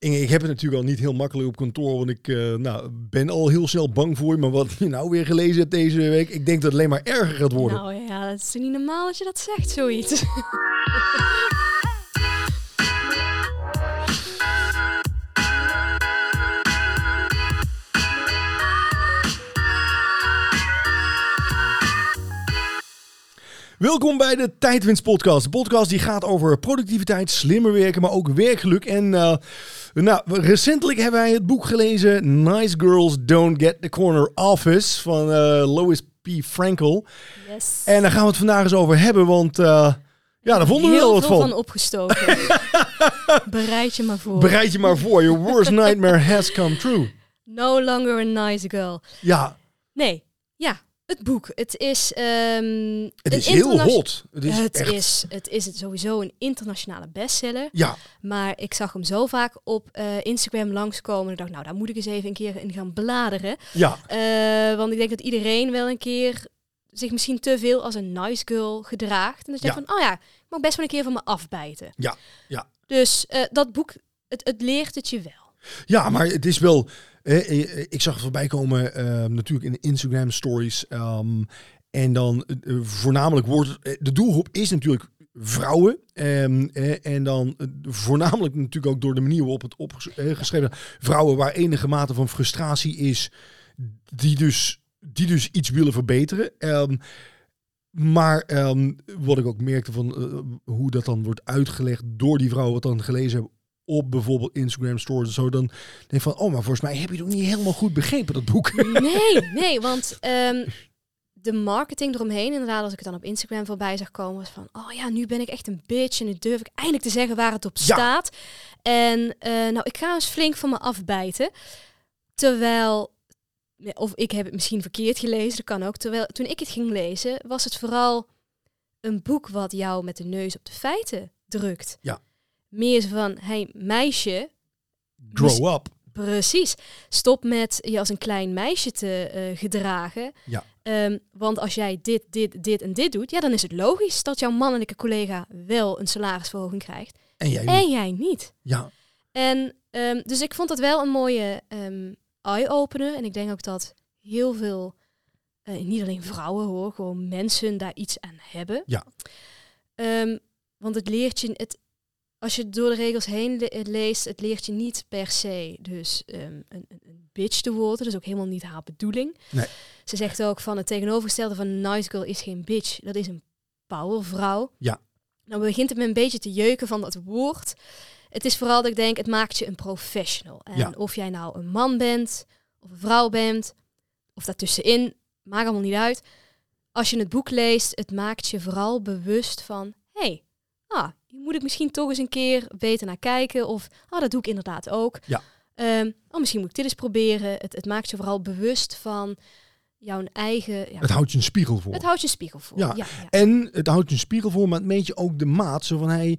Inge, ik heb het natuurlijk al niet heel makkelijk op kantoor, want ik eh, nou, ben al heel snel bang voor je. Maar wat je nou weer gelezen hebt deze week, ik denk dat het alleen maar erger gaat worden. Nou ja, dat is niet normaal dat je dat zegt, zoiets. Welkom bij de Tijdwinst Podcast. De podcast die gaat over productiviteit, slimmer werken, maar ook werkgeluk. En uh, nou, recentelijk hebben wij het boek gelezen Nice Girls Don't Get the Corner Office van uh, Lois P. Frankel. Yes. En daar gaan we het vandaag eens over hebben, want uh, ja, daar vonden we Heel wel wat veel van. van opgestoken. Bereid je maar voor. Bereid je maar voor, your worst nightmare has come true. No longer a nice girl. Ja, Nee, het boek. Het is... ehm, het is heel hot. Het is het, echt... is, het is sowieso een internationale bestseller. Ja, Maar ik zag hem zo vaak op eh, Instagram langskomen. Ik dacht, nou, daar moet ik eens even een keer in gaan bladeren. ja, Eh, want ik denk dat iedereen wel een keer zich misschien te veel als een nice girl gedraagt. En dat je Ja. denkt van, oh ja, ik mag best wel een keer van me afbijten. ja, ja. Dus eh, dat boek, het, het leert het je wel. Ja, maar het is wel. eh, eh, ik zag het voorbij komen eh, natuurlijk in de Instagram stories. ehm, en dan eh, eh, voornamelijk wordt eh, de doelgroep is natuurlijk vrouwen. ehm, eh, en dan eh, voornamelijk natuurlijk ook door de manier waarop het opgeschreven vrouwen waar enige mate van frustratie is, die dus, die dus iets willen verbeteren. Ehm, maar wat ik ook merkte van eh, hoe dat dan wordt uitgelegd door die vrouwen wat dan gelezen hebben op bijvoorbeeld Instagram stories en zo, dan denk ik van, oh, maar volgens mij heb je het ook niet helemaal goed begrepen, dat boek. Nee, nee, want ehm, de marketing eromheen, inderdaad, als ik het dan op Instagram voorbij zag komen, was van, oh ja, nu ben ik echt een bitch en nu durf ik eindelijk te zeggen waar het op Ja. staat. En eh, nou, ik ga eens flink van me afbijten. Terwijl, of ik heb het misschien verkeerd gelezen, dat kan ook. Terwijl, toen ik het ging lezen, was het vooral een boek wat jou met de neus op de feiten drukt. Ja. Meer van, hey meisje, Grow up. Precies. Stop met je als een klein meisje te eh, gedragen. Ja. Ehm, want als jij dit, dit, dit en dit doet, ja, dan is het logisch dat jouw mannelijke collega wel een salarisverhoging krijgt. En jij En niet. jij niet. Ja, En ehm, dus ik vond dat wel een mooie ehm, eye-opener. En ik denk ook dat heel veel, eh, niet alleen vrouwen hoor, gewoon mensen daar iets aan hebben. Ja. Want het leert je, het, als je door de regels heen le- leest, het leert je niet per se dus ehm, een, een, bitch te worden. Dat is ook helemaal niet haar bedoeling. Nee. Ze zegt ook van het tegenovergestelde van een nice girl is geen bitch. Dat is een powervrouw. Ja. Nou begint het me een beetje te jeuken van dat woord. Het is vooral dat ik denk, het maakt je een professional. En Ja. of jij nou een man bent, of een vrouw bent, of daartussenin, maakt allemaal niet uit. Als je het boek leest, het maakt je vooral bewust van... hé, hey, ah, hier moet ik misschien toch eens een keer beter naar kijken. Of, ah, dat doe ik inderdaad ook. Ja. Ehm, oh, misschien moet ik dit eens proberen. Het, het maakt je vooral bewust van jouw eigen... Ja, het houdt je een spiegel voor. het houdt je een spiegel voor. Ja. Ja, ja. En het houdt je een spiegel voor, maar het meet je ook de maat. Zo van, hey,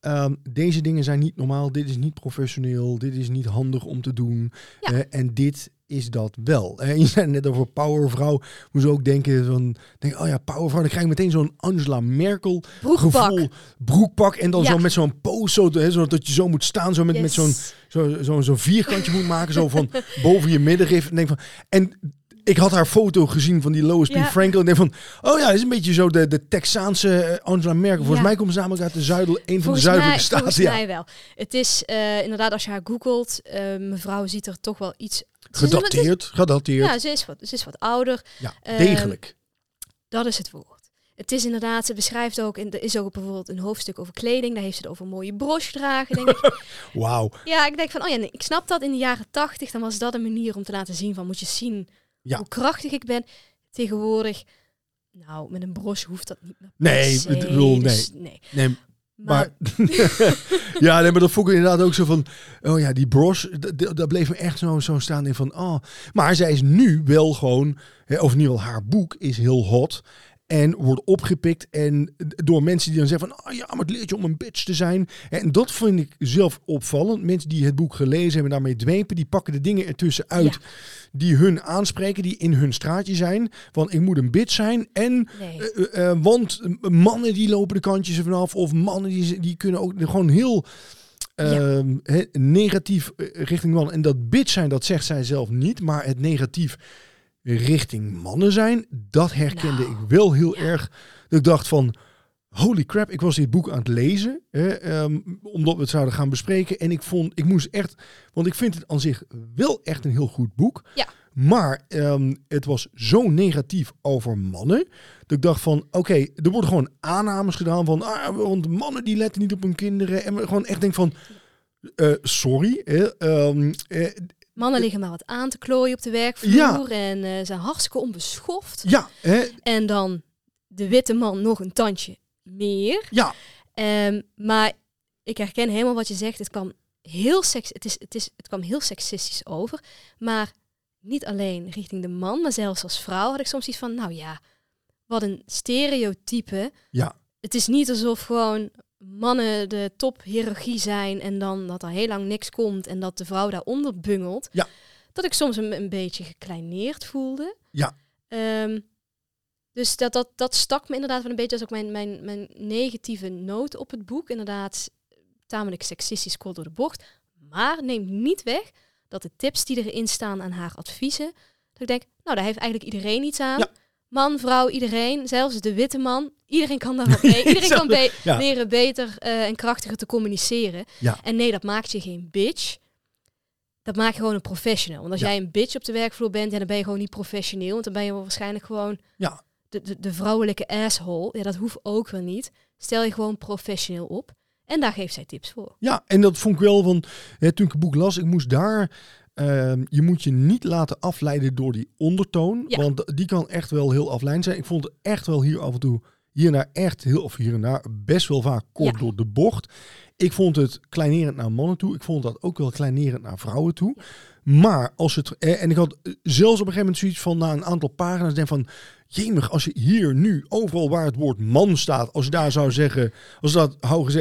ehm, deze dingen zijn niet normaal, dit is niet professioneel, dit is niet handig om te doen. Ja. Eh, en dit is dat wel. En je zei net over powervrouw, moest ook denken van, denk, oh ja, powervrouw, dan krijg je meteen zo'n Angela Merkel Broekpak. gevoel, broekpak en dan Ja. zo met zo'n pose, zo, hè, zo dat je zo moet staan, zo met, met Yes. zo'n zo, zo, zo'n vierkantje moet maken, zo van boven je middenrif. En denk van, en ik had haar foto gezien van die Lois P. Ja. Frankel en denk van, oh ja, dat is een beetje zo de, de Texaanse eh, Angela Merkel. Volgens Ja. mij komt ze namelijk uit de zuidel, een van de zuidelijke staten. volgens Ja. mij wel. Het is eh, inderdaad, als je haar googelt, eh, mevrouw ziet er toch wel iets... Gedateerd, gedateerd. Ja, ze is, wat, ze is wat ouder. Ja, Ehm, degelijk. Dat is het woord. Het is inderdaad, ze beschrijft ook, en er is ook bijvoorbeeld een hoofdstuk over kleding, daar heeft ze het over mooie broche dragen. Denk ik. Wauw. Ja, ik denk van, oh ja, nee, ik snap dat in de jaren tachtig, dan was dat een manier om te laten zien van, moet je zien Ja. hoe krachtig ik ben. Tegenwoordig, nou, met een broche hoeft dat niet meer. Nee, per se, ik bedoel, dus nee. Nee, Maar, ja, maar dat vond ik inderdaad ook zo van, oh ja, die d- daar bleef me echt zo, zo staan in van, oh. Maar zij is nu wel gewoon, of in ieder geval haar boek is heel hot. En wordt opgepikt en door mensen die dan zeggen van, oh ja, maar het leert je om een bitch te zijn. En dat vind ik zelf opvallend. Mensen die het boek gelezen hebben, daarmee dwepen, die pakken de dingen ertussen uit Ja. die hun aanspreken, die in hun straatje zijn. Van, ik moet een bitch zijn en nee. eh, eh, eh, want mannen die lopen de kantjes er vanaf. Of mannen die, die kunnen ook gewoon heel Ehm, negatief richting mannen. En dat bitch zijn, dat zegt zij zelf niet. Maar het negatief richting mannen zijn, dat herkende Nou, ik wel heel ja. erg. Dat ik dacht van, holy crap, ik was dit boek aan het lezen. Hè, ehm, omdat we het zouden gaan bespreken. En ik vond, ik moest echt, want ik vind het aan zich wel echt een heel goed boek. Ja. Maar ehm, het was zo negatief over mannen. Dat ik dacht van, oké, er worden gewoon aannames gedaan van, ah, want mannen die letten niet op hun kinderen. En we gewoon echt denk van, eh, sorry. hè, ehm, eh, Mannen liggen maar wat aan te klooien op de werkvloer Ja. en eh, zijn hartstikke onbeschoft. ja, hè, En dan de witte man nog een tandje meer. ja, Ehm, maar ik herken helemaal wat je zegt. Het kwam heel, seks het is, het is, het kwam heel seksistisch over. Maar niet alleen richting de man, maar zelfs als vrouw had ik soms iets van, nou ja, wat een stereotype. ja, Het is niet alsof gewoon mannen de tophierarchie zijn en dan dat er heel lang niks komt en dat de vrouw daaronder bungelt. Ja. Dat ik soms een, een beetje gekleineerd voelde. Ja. Ehm, dus dat, dat, dat stak me inderdaad wel een beetje als ook mijn, mijn, mijn negatieve noot op het boek. Inderdaad, tamelijk seksistisch kort door de bocht. Maar neemt niet weg dat de tips die erin staan aan haar adviezen, dat ik denk, nou, daar heeft eigenlijk iedereen iets aan. Ja. Man, vrouw, iedereen, zelfs de witte man. Iedereen kan daar mee. Iedereen kan be- Ja. leren beter eh, en krachtiger te communiceren. Ja. En nee, dat maakt je geen bitch. Dat maakt je gewoon een professional. Want als Ja. jij een bitch op de werkvloer bent, dan ben je gewoon niet professioneel. Want dan ben je waarschijnlijk gewoon Ja. de, de, de vrouwelijke asshole. Ja, dat hoeft ook wel niet. Stel je gewoon professioneel op. En daar geeft zij tips voor. Ja, en dat vond ik wel van, hè, toen ik het boek las, ik moest daar, ehm, je moet je niet laten afleiden door die ondertoon, Ja. want die kan echt wel heel afleidend zijn. Ik vond het echt wel hier af en toe, hier en daar echt heel, of hier en daar, best wel vaak kort Ja. door de bocht. Ik vond het kleinerend naar mannen toe, ik vond dat ook wel kleinerend naar vrouwen toe. Maar als het, eh, en ik had eh, zelfs op een gegeven moment zoiets van, na een aantal pagina's, denk van, jemig, als je hier nu, overal waar het woord man staat, als je daar zou zeggen, als dat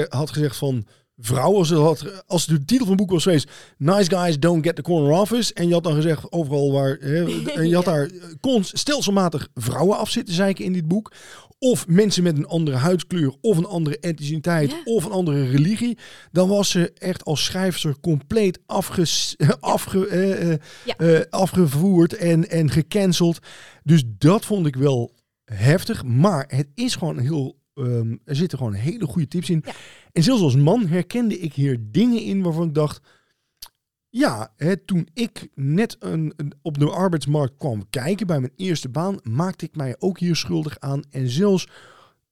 had gezegd van vrouw, als, had, als de titel van het boek was geweest, Nice Guys Don't Get the Corner Office, en je had dan gezegd overal waar, hè, en je had daar const, stelselmatig vrouwen af zitten zeiken in dit boek, of mensen met een andere huidskleur, of een andere etniciteit, Ja. of een andere religie, dan was ze echt als schrijfster compleet afges, afge, eh, eh, Ja. eh, afgevoerd en, en gecanceld. Dus dat vond ik wel heftig. Maar het is gewoon heel. Ehm, er zitten gewoon hele goede tips in. Ja. En zelfs als man herkende ik hier dingen in waarvan ik dacht. Ja, hè, toen ik net een, een- op de arbeidsmarkt kwam kijken bij mijn eerste baan, maakte ik mij ook hier schuldig aan. En zelfs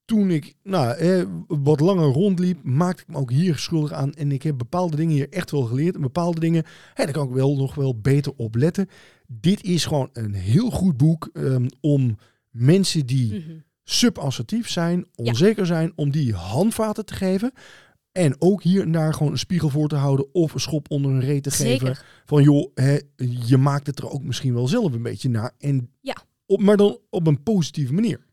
toen ik nou, eh, wat langer rondliep, maakte ik me ook hier schuldig aan. En ik heb bepaalde dingen hier echt wel geleerd. En bepaalde dingen, hè, daar kan ik wel nog wel beter op letten. Dit is gewoon een heel goed boek ehm, om mensen die Mhm. Subassertief zijn, onzeker zijn, om die handvaten te geven. En ook hier en daar gewoon een spiegel voor te houden of een schop onder hun reet te geven. Van joh, hè, je maakt het er ook misschien wel zelf een beetje naar. En Ja. op, maar dan op een positieve manier.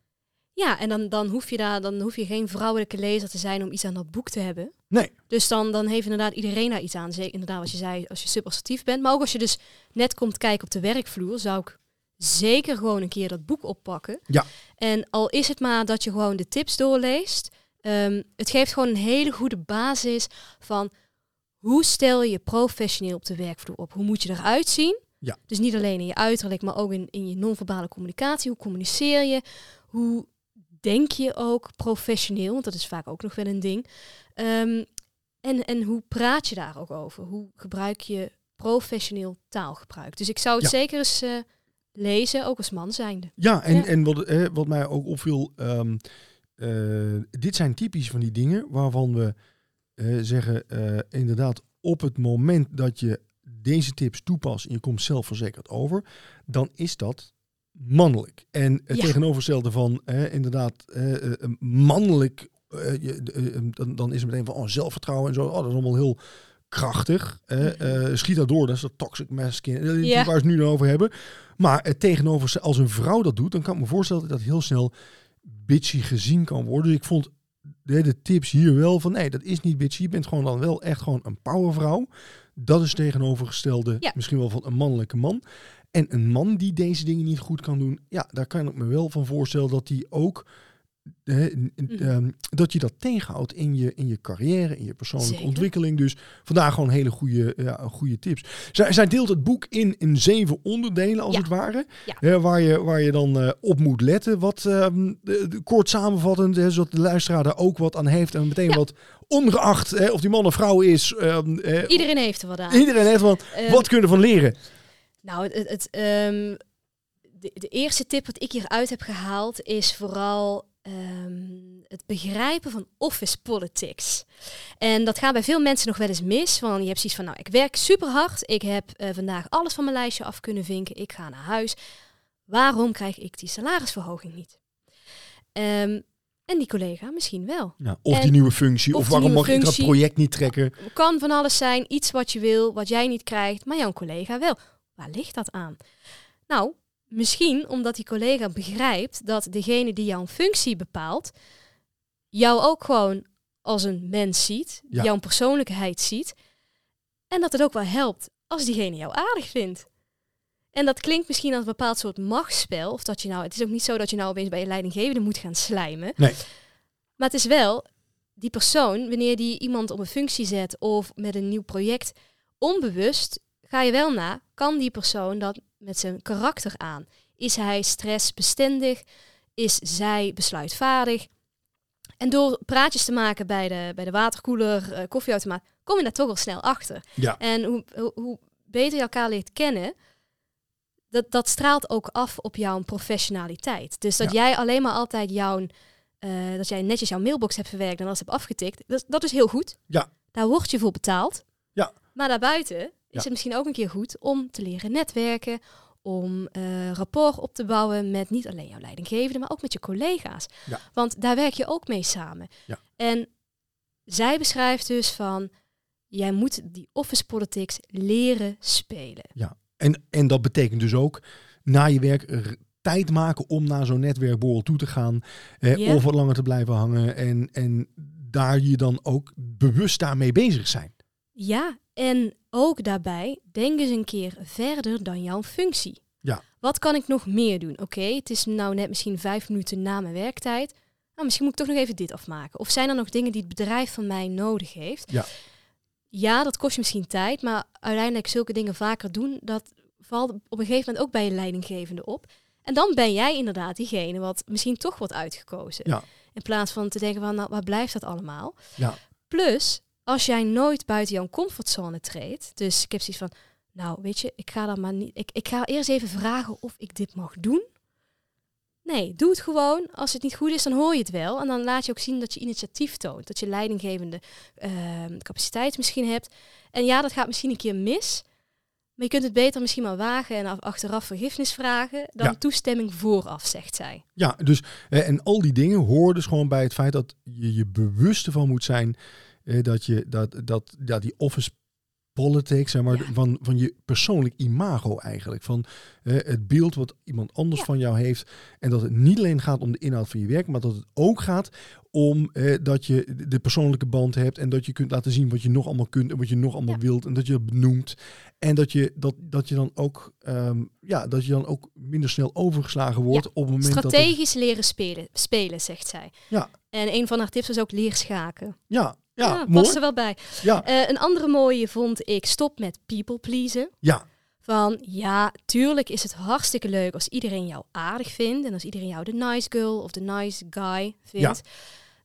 Ja, en dan, dan, hoef je daar, dan hoef je geen vrouwelijke lezer te zijn om iets aan dat boek te hebben. Nee. Dus dan, dan heeft inderdaad iedereen daar iets aan. Zeker inderdaad, wat je zei, als je subassertief bent. Maar ook als je dus net komt kijken op de werkvloer, zou ik zeker gewoon een keer dat boek oppakken. Ja. En al is het maar dat je gewoon de tips doorleest. ehm, het geeft gewoon een hele goede basis van hoe stel je professioneel op de werkvloer op? Hoe moet je eruit zien? Ja. Dus niet alleen in je uiterlijk, maar ook in, in je non-verbale communicatie. Hoe communiceer je? Hoe denk je ook professioneel? Want dat is vaak ook nog wel een ding. Ehm, en, en hoe praat je daar ook over? Hoe gebruik je professioneel taalgebruik? Dus ik zou het Ja. zeker eens eh, lezen, ook als man zijnde. Ja, en, Ja. en wat, eh, wat mij ook opviel, ehm, eh, dit zijn typisch van die dingen waarvan we eh, zeggen, inderdaad, op het moment dat je deze tips toepast en je komt zelfverzekerd over, dan is dat mannelijk. En het Ja. tegenovergestelde van inderdaad mannelijk, je- dan, dan is het meteen van oh, zelfvertrouwen en zo. Oh, dat is allemaal heel krachtig. eh, eh, schiet dat door, dat is dat toxic masculine, eh, Ja. waar ze het nu over hebben. Maar het tegenover, als een vrouw dat doet, dan kan ik me voorstellen dat dat heel snel bitchy gezien kan worden. Dus ik vond de, de tips hier wel van, nee, dat is niet bitchy. Je bent gewoon dan wel echt gewoon een powervrouw. Dat is tegenovergestelde, Ja. misschien wel van een mannelijke man. En een man die deze dingen niet goed kan doen, ja, daar kan ik me wel van voorstellen dat die ook Mhm. ehm, dat je dat tegenhoudt in je, in je carrière, in je persoonlijke Zeker. ontwikkeling. Dus vandaar gewoon hele goede, ja, goede tips. Zij, zij deelt het boek in, in zeven onderdelen, als Ja. het ware. Ja. Hè, waar, je, waar je dan eh, op moet letten. Wat ehm, de- de- kort samenvattend, hè, zodat de luisteraar daar ook wat aan heeft. En meteen wat ongeacht hè, of die man of vrouw is. ehm, Iedereen heeft er wat aan. iedereen heeft wat, wat kunnen van leren. Nou, het, het, de, de eerste tip wat ik hieruit heb gehaald is vooral ehm, het begrijpen van office politics. En dat gaat bij veel mensen nog wel eens mis. Want je hebt zoiets van, nou, ik werk super hard. Ik heb eh, vandaag alles van mijn lijstje af kunnen vinken. Ik ga naar huis. Waarom krijg ik die salarisverhoging niet? Ehm, en die collega misschien wel. Ja, of en- die nieuwe functie. of waarom mag ik dat functie. project niet trekken. kan van alles zijn, iets wat je wil, wat jij niet krijgt, maar jouw collega wel. Waar ligt dat aan? Nou, misschien omdat die collega begrijpt dat degene die jouw functie bepaalt, jou ook gewoon als een mens ziet, Ja. jouw persoonlijkheid ziet. En dat het ook wel helpt als diegene jou aardig vindt. En dat klinkt misschien als een bepaald soort machtsspel. Of dat je nou, het is ook niet zo dat je nou opeens bij je leidinggevende moet gaan slijmen. Nee. Maar het is wel, die persoon, wanneer die iemand op een functie zet of met een nieuw project, onbewust ga je wel na, kan die persoon dat met zijn karakter aan? Is hij stressbestendig? Is zij besluitvaardig? En door praatjes te maken bij de, bij de waterkoeler, eh, koffieautomaat, kom je daar toch al snel achter. Ja. En hoe, hoe, hoe beter je elkaar leert kennen, dat, dat straalt ook af op jouw professionaliteit. Dus dat Ja. jij alleen maar altijd jouw, eh, dat jij netjes jouw mailbox hebt verwerkt en alles hebt afgetikt, dat, dat is heel goed. Ja. Daar word je voor betaald. Ja. Maar daarbuiten is Ja. het misschien ook een keer goed om te leren netwerken, om eh, rapport op te bouwen met niet alleen jouw leidinggevende, maar ook met je collega's. Ja. Want daar werk je ook mee samen. Ja. En zij beschrijft dus van, jij moet die office politics leren spelen. En, en dat betekent dus ook na je werk er tijd maken om naar zo'n netwerkborrel toe te gaan. Eh, Ja. Of wat langer te blijven hangen. En, en daar je dan ook bewust daarmee bezig zijn. Ja, en ook daarbij, denk eens een keer verder dan jouw functie. Ja. Wat kan ik nog meer doen? Oké, het is nou net misschien vijf minuten na mijn werktijd. Nou, misschien moet ik toch nog even dit afmaken. Of zijn er nog dingen die het bedrijf van mij nodig heeft? Ja. Ja, dat kost je misschien tijd, maar uiteindelijk zulke dingen vaker doen, dat valt op een gegeven moment ook bij je leidinggevende op. En dan ben jij inderdaad diegene wat misschien toch wordt uitgekozen. Ja. In plaats van te denken van, nou, waar blijft dat allemaal? Ja. Plus, als jij nooit buiten jouw comfortzone treedt, dus ik heb zoiets van, nou weet je, ik ga dan maar niet, ik, ik ga eerst even vragen of ik dit mag doen. Nee, doe het gewoon. Als het niet goed is, dan hoor je het wel. En dan laat je ook zien dat je initiatief toont. Dat je leidinggevende ehm, capaciteit misschien hebt. En ja, dat gaat misschien een keer mis. Maar je kunt het beter misschien maar wagen en af- achteraf vergiffenis vragen dan Ja. toestemming vooraf, zegt zij. Ja, dus en al die dingen horen dus gewoon bij het feit dat je je bewust ervan moet zijn eh, dat je dat, dat, dat die office politics, zeg maar, Ja. van, van je persoonlijk imago eigenlijk. Van eh, het beeld wat iemand anders Ja. van jou heeft. En dat het niet alleen gaat om de inhoud van je werk, maar dat het ook gaat om eh, dat je de persoonlijke band hebt. En dat je kunt laten zien wat je nog allemaal kunt en wat je nog allemaal Ja. wilt. En dat je dat benoemt. En dat je, dat, dat je dan ook ehm, ja, dat je dan ook minder snel overgeslagen wordt op het moment dat het- Strategisch leren spelen, spelen, zegt zij. Ja. En een van haar tips is ook leer schaken. Ja, ja, Ja, mooi. past er wel bij. Ja, Eh, een andere mooie vond ik, stop met people pleasen. ja, Van ja, tuurlijk is het hartstikke leuk als iedereen jou aardig vindt. En als iedereen jou de nice girl of de nice guy vindt.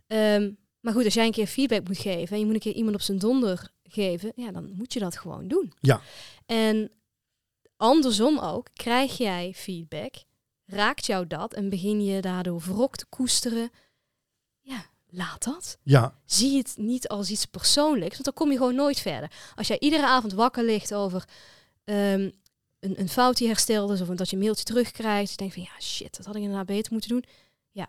Ehm, maar goed, als jij een keer feedback moet geven en je moet een keer iemand op zijn donder geven, ja, dan moet je dat gewoon doen. Ja. En andersom ook, krijg jij feedback, raakt jou dat en begin je daardoor wrok te koesteren. Ja, laat dat ja, zie het niet als iets persoonlijks, want dan kom je gewoon nooit verder. Als jij iedere avond wakker ligt over ehm, een, een fout die hersteld is, of dat je een mailtje terugkrijgt, je denkt van ja shit, dat had ik inderdaad beter moeten doen. Ja,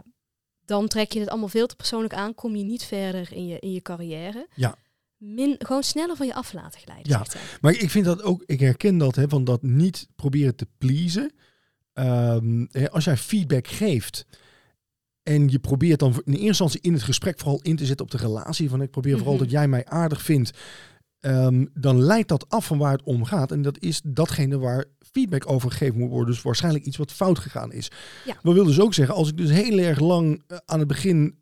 dan trek je het allemaal veel te persoonlijk aan, kom je niet verder in je, in je carrière. Ja. Min, gewoon sneller van je af laten glijden. Ja. Maar ik vind dat ook, ik herken dat, hè, van dat niet proberen te pleasen. Ehm, als jij feedback geeft en je probeert dan in eerste instantie in het gesprek vooral in te zetten op de relatie, van ik probeer vooral Mhm. dat jij mij aardig vindt. ehm, dan leidt dat af van waar het om gaat. En dat is datgene waar feedback over gegeven moet worden. Dus waarschijnlijk iets wat fout gegaan is. Ja. Dat wil dus ook zeggen, als ik dus heel erg lang eh, aan het begin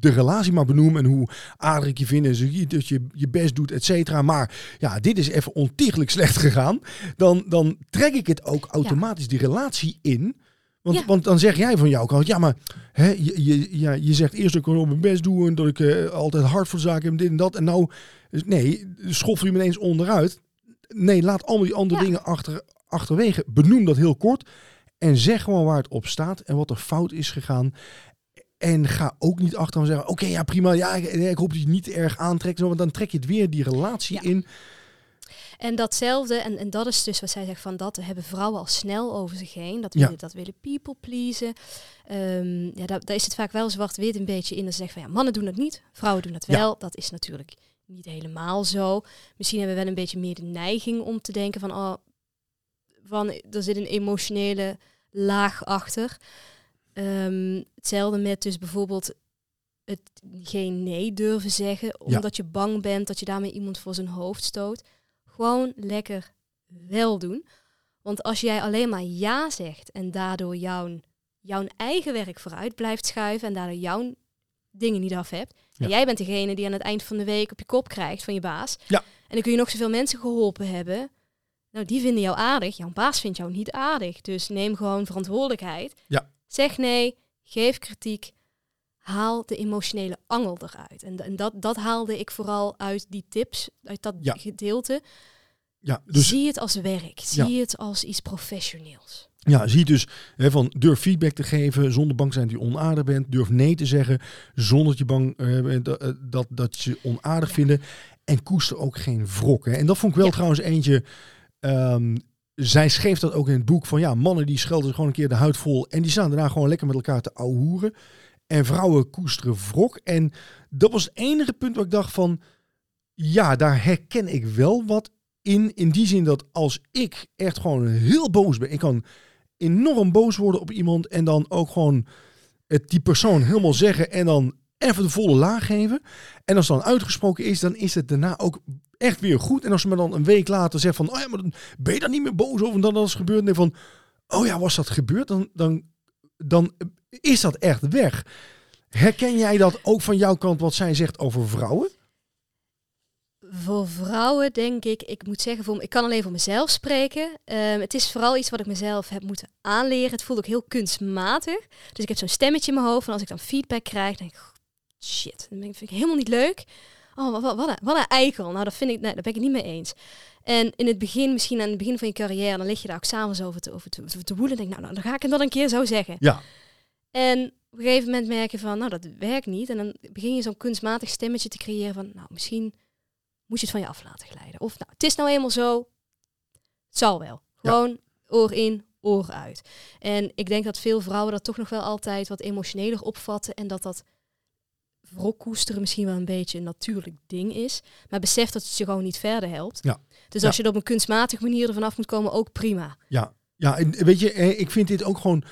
de relatie maar benoem en hoe aardig ik je vind en dat je je best doet, et cetera. Maar ja, dit is even ontiegelijk slecht gegaan. Dan, dan trek ik het ook automatisch die relatie in. Want, Ja. want dan zeg jij van jouw kant, ja, maar hè, je, je, ja, je zegt eerst dat ik op mijn best doe en dat ik eh, altijd hard voor zaken heb, dit en dat. En nou, nee, schoffel je me ineens onderuit. Nee, laat allemaal die andere Ja. dingen achter, achterwege. Benoem dat heel kort en zeg gewoon waar het op staat en wat er fout is gegaan. En ga ook niet achteraan zeggen, oké, ja prima, ja, ik, ik hoop dat je niet erg aantrekt. Want dan trek je het weer die relatie Ja. in. En datzelfde, en, en dat is dus wat zij zegt van dat hebben vrouwen al snel over zich heen. Dat Ja. willen, dat willen people pleasen. Ehm, ja, daar, daar is het vaak wel zwart-wit een beetje in. Dat ze zeggen van ja, mannen doen dat niet, vrouwen doen dat Ja. wel. Dat is natuurlijk niet helemaal zo. Misschien hebben we wel een beetje meer de neiging om te denken van oh, van er zit een emotionele laag achter. Ehm, hetzelfde met dus bijvoorbeeld het geen nee durven zeggen, omdat je bang bent dat je daarmee iemand voor zijn hoofd stoot. Gewoon lekker wel doen. Want als jij alleen maar ja zegt en daardoor jouw, jouw eigen werk vooruit blijft schuiven en daardoor jouw dingen niet af hebt. En jij bent degene die aan het eind van de week op je kop krijgt van je baas. Ja. En dan kun je nog zoveel mensen geholpen hebben. Nou, die vinden jou aardig. Jouw baas vindt jou niet aardig. Dus neem gewoon verantwoordelijkheid. Ja. Zeg nee, geef kritiek. Haal de emotionele angel eruit. En, en dat, dat haalde ik vooral uit die tips, uit dat Ja. gedeelte. Ja, dus Zie het als werk. Ja. Zie het als iets professioneels. Ja, zie dus hè, van durf feedback te geven zonder bang zijn dat je onaardig bent. Durf nee te zeggen zonder dat je bang eh, bent dat, eh, dat, dat je onaardig Ja. vinden. En koester ook geen wrok. Hè. En dat vond ik wel trouwens eentje. ehm, zij schreef dat ook in het boek van ja, mannen die schelden gewoon een keer de huid vol. En die staan daarna gewoon lekker met elkaar te ouwehoeren. En vrouwen koesteren wrok. En dat was het enige punt waar ik dacht van ja, daar herken ik wel wat in. In die zin dat als ik echt gewoon heel boos ben. Ik kan enorm boos worden op iemand en dan ook gewoon het die persoon helemaal zeggen en dan even de volle laag geven. En als het dan uitgesproken is, dan is het daarna ook echt weer goed. En als ze me dan een week later zegt van, oh ja, maar dan ben je daar niet meer boos over dan dat is gebeurd. En van, oh ja, was dat gebeurd? Dan, dan, dan is dat echt weg. Herken jij dat ook van jouw kant wat zij zegt over vrouwen? Voor vrouwen denk ik, ik moet zeggen, voor, ik kan alleen voor mezelf spreken. Ehm, het is vooral iets wat ik mezelf heb moeten aanleren. Het voelt ook heel kunstmatig. Dus ik heb zo'n stemmetje in mijn hoofd. En als ik dan feedback krijg, denk ik, shit, dat vind ik helemaal niet leuk. Oh, wat, wat, wat, een, wat een eikel. Nou, dat vind ik, nee, daar ben ik het niet mee eens. En in het begin, misschien aan het begin van je carrière, dan lig je daar ook s'avonds over te, over te, woelen. Denk, nou, nou, dan ga ik het wel een keer zo zeggen. Ja. En op een gegeven moment merk je van, nou, dat werkt niet. En dan begin je zo'n kunstmatig stemmetje te creëren van, nou, misschien moet je het van je af laten glijden. Of, nou, het is nou eenmaal zo, het zal wel. Gewoon oor in, oor uit. En ik denk dat veel vrouwen dat toch nog wel altijd wat emotioneler opvatten. En dat dat koesteren misschien wel een beetje een natuurlijk ding is. Maar besef dat het je gewoon niet verder helpt. Ja. Dus Ja. als je er op een kunstmatige manier ervan af moet komen, ook prima. Ja, ja en weet je, ik vind dit ook gewoon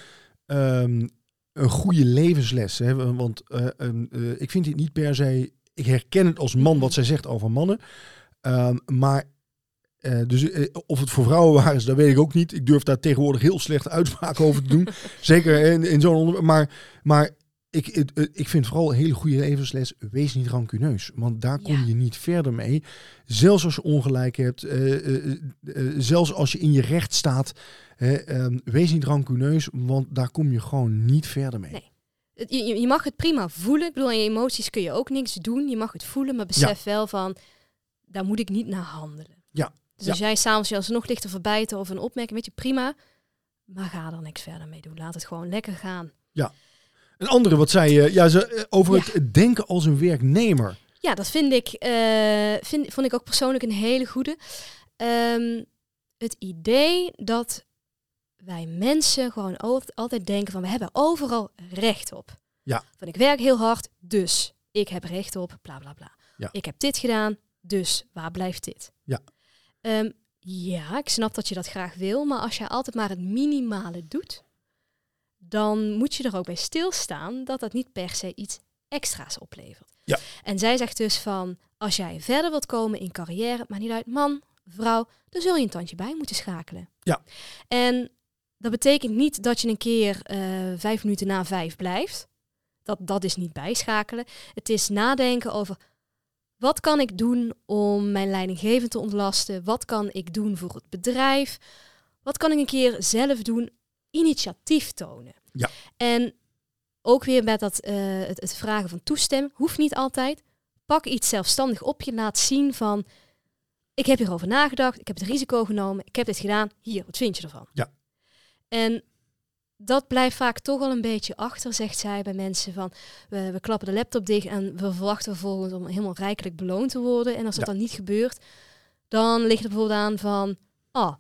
ehm, een goede levensles. Hè? Want eh, eh, ik vind dit niet per se. Ik herken het als man wat zij zegt over mannen. Ehm, maar eh, dus, of het voor vrouwen waar is, dat weet ik ook niet. Ik durf daar tegenwoordig heel slecht uitspraken over te doen. Zeker in, in zo'n onderwerp. Maar, maar ik, eh, ik vind vooral een hele goede levensles. Wees niet rancuneus. Want daar kom Ja. je niet verder mee. Zelfs als je ongelijk hebt. eh, eh, zelfs als je in je recht staat. ehm, wees niet rancuneus. Want daar kom je gewoon niet verder mee. Nee. Je, je- mag het prima voelen. Ik bedoel, aan je emoties kun je ook niks doen. Je mag het voelen, maar besef wel van, daar moet ik niet naar handelen. Ja. Dus Ja. als jij s'avonds je alsnog ligt te verbijten of een opmerking, weet je, prima. Maar ga er niks verder mee doen. Laat het gewoon lekker gaan. Een andere wat zei je ja, ze, eh, over Ja. het denken als een werknemer. Ja, dat vind ik, eh, vind, vond ik ook persoonlijk een hele goede. Ehm, het idee dat wij mensen gewoon al- altijd denken van we hebben overal recht op. Ja. Van ik werk heel hard, dus ik heb recht op, bla bla bla. Ja. Ik heb dit gedaan, dus waar blijft dit? Ja. Ehm, ja, ik snap dat je dat graag wil, maar als je altijd maar het minimale doet, dan moet je er ook bij stilstaan dat dat niet per se iets extra's oplevert. Ja. En zij zegt dus van, als jij verder wilt komen in carrière, maar niet uit man, vrouw, dan zul je een tandje bij moeten schakelen. Ja. En dat betekent niet dat je een keer eh, vijf minuten na vijf blijft. Dat, dat is niet bijschakelen. Het is nadenken over wat kan ik doen om mijn leidinggevende te ontlasten? Wat kan ik doen voor het bedrijf? Wat kan ik een keer zelf doen? Initiatief tonen. Ja. En ook weer met dat, eh, het, het vragen van toestemming. Hoeft niet altijd. Pak iets zelfstandig op je. Laat zien van... Ik heb hierover nagedacht. Ik heb het risico genomen. Ik heb dit gedaan. Hier, wat vind je ervan? Ja. En dat blijft vaak toch wel een beetje achter, zegt zij bij mensen van we, we klappen de laptop dicht en we verwachten vervolgens om helemaal rijkelijk beloond te worden. En als dat Ja. dan niet gebeurt, dan ligt er bijvoorbeeld aan van, ah,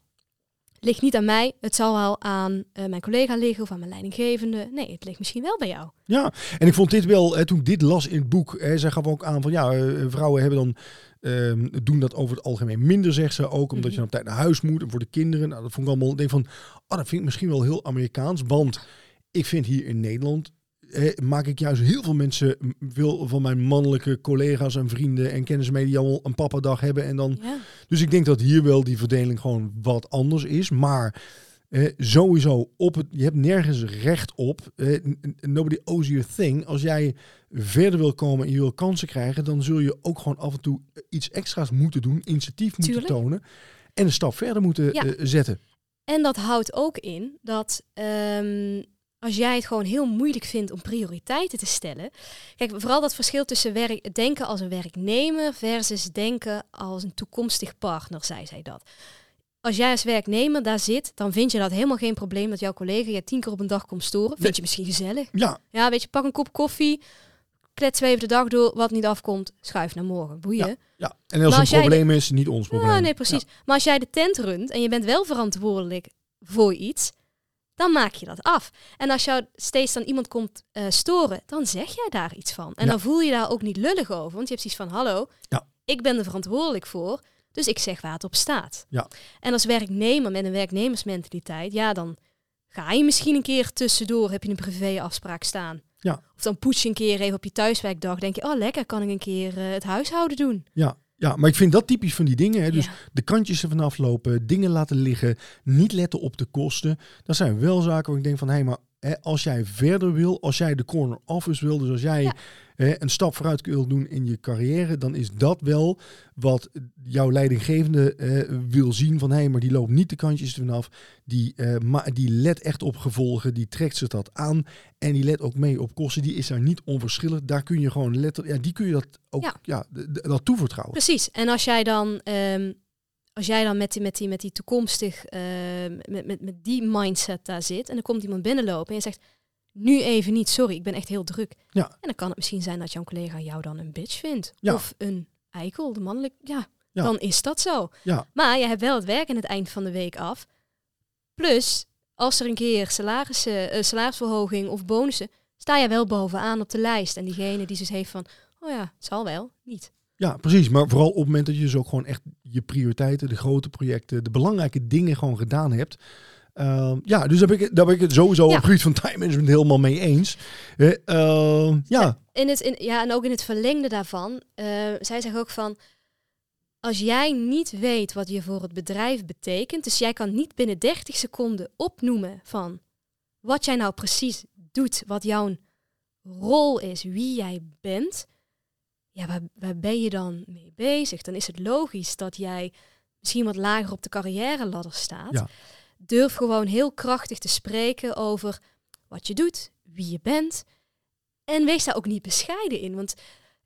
ligt niet aan mij, het zal wel aan eh, mijn collega liggen of aan mijn leidinggevende. Nee, het ligt misschien wel bij jou. Ja, en ik vond dit wel, hè, toen ik dit las in het boek, hè, zij gaf ook aan van ja, eh, vrouwen hebben dan, ehm, doen dat over het algemeen minder, zegt ze ook, omdat je Mhm. dan op tijd naar huis moet en voor de kinderen. Nou, dat vond ik allemaal, ik denk van, oh, dat vind ik misschien wel heel Amerikaans, want ik vind hier in Nederland, eh, maak ik juist heel veel mensen, veel van mijn mannelijke collega's en vrienden en kennissen mee die allemaal een papadag hebben en dan Ja. dus ik denk dat hier wel die verdeling gewoon wat anders is. Maar eh, sowieso, op het, je hebt nergens recht op. Eh, nobody owes you a thing. Als jij verder wil komen en je wil kansen krijgen, dan zul je ook gewoon af en toe eh, iets extra's moeten doen, initiatief moeten Tuurlijk. tonen en een stap verder moeten Ja. eh, zetten. En dat houdt ook in dat ehm, als jij het gewoon heel moeilijk vindt om prioriteiten te stellen. Kijk, vooral dat verschil tussen werk, denken als een werknemer versus denken als een toekomstig partner, zei zij dat. Als jij als werknemer daar zit, dan vind je dat helemaal geen probleem dat jouw collega je tien keer op een dag komt storen. Vind je misschien gezellig? Ja, Ja, weet je, pak een kop koffie, klets even de dag door, wat niet afkomt, schuif naar morgen. Boeien. ja. En als het een probleem is, niet ons probleem. Nee, precies. Maar als jij de tent runt en je bent wel verantwoordelijk voor iets, dan maak je dat af. En als jou steeds dan iemand komt eh, storen, dan zeg jij daar iets van. En Ja. dan voel je daar ook niet lullig over, want je hebt zoiets van, hallo, Ja. ik ben er verantwoordelijk voor, dus ik zeg waar het op staat. Ja. En als werknemer met een werknemersmentaliteit, ja, dan ga je misschien een keer tussendoor, heb je een privéafspraak staan. Ja. Of dan poets je een keer even op je thuiswerkdag, denk je, oh lekker, kan ik een keer eh, het huishouden doen. Ja, ja, maar ik vind dat typisch van die dingen. Hè. Dus Ja. de kantjes ervan aflopen, dingen laten liggen, niet letten op de kosten. Dat zijn wel zaken waar ik denk van, hé, maar hè, als jij verder wil, als jij de corner office wil, dus als jij Ja. hè, een stap vooruit wil doen in je carrière, dan is dat wel wat jouw leidinggevende eh, wil zien van, hé, maar die loopt niet de kantjes ervan af. Die, eh, ma die let echt op gevolgen, die trekt zich dat aan en die let ook mee op kosten. Die is daar niet onverschillig. Daar kun je gewoon letterlijk, ja, die kun je dat ook, ja, dat toevertrouwen. Precies. En als jij dan, ehm, als jij dan met die, met die, met die toekomstig, ehm, met, met, met die mindset daar zit en er komt iemand binnenlopen en je zegt, nu even niet, sorry, ik ben echt heel druk. Ja. En dan kan het misschien zijn dat jouw collega jou dan een bitch vindt. Ja. Of een eikel, de mannelijk, ja, Ja. dan is dat zo. Ja. Maar je hebt wel het werk aan het eind van de week af. Plus, als er een keer salarissen, eh, salarisverhoging of bonussen, sta je wel bovenaan op de lijst. En diegene die dus heeft van, oh ja, het zal wel, niet. Ja, precies. Maar vooral op het moment dat je dus ook gewoon echt je prioriteiten, de grote projecten, de belangrijke dingen gewoon gedaan hebt. Ehm, ja, dus daar ben, ik, daar ben ik het sowieso Ja. op gebied van time management helemaal mee eens. Eh, ehm, ja, In het, in, ja, en ook in het verlengde daarvan, eh, zij zeggen ook van, als jij niet weet wat je voor het bedrijf betekent, dus jij kan niet binnen 30 seconden opnoemen van wat jij nou precies doet, wat jouw rol is, wie jij bent, ja, waar, waar ben je dan mee bezig? Dan is het logisch dat jij misschien wat lager op de carrière ladder staat. Ja. Durf gewoon heel krachtig te spreken over wat je doet, wie je bent. En wees daar ook niet bescheiden in. Want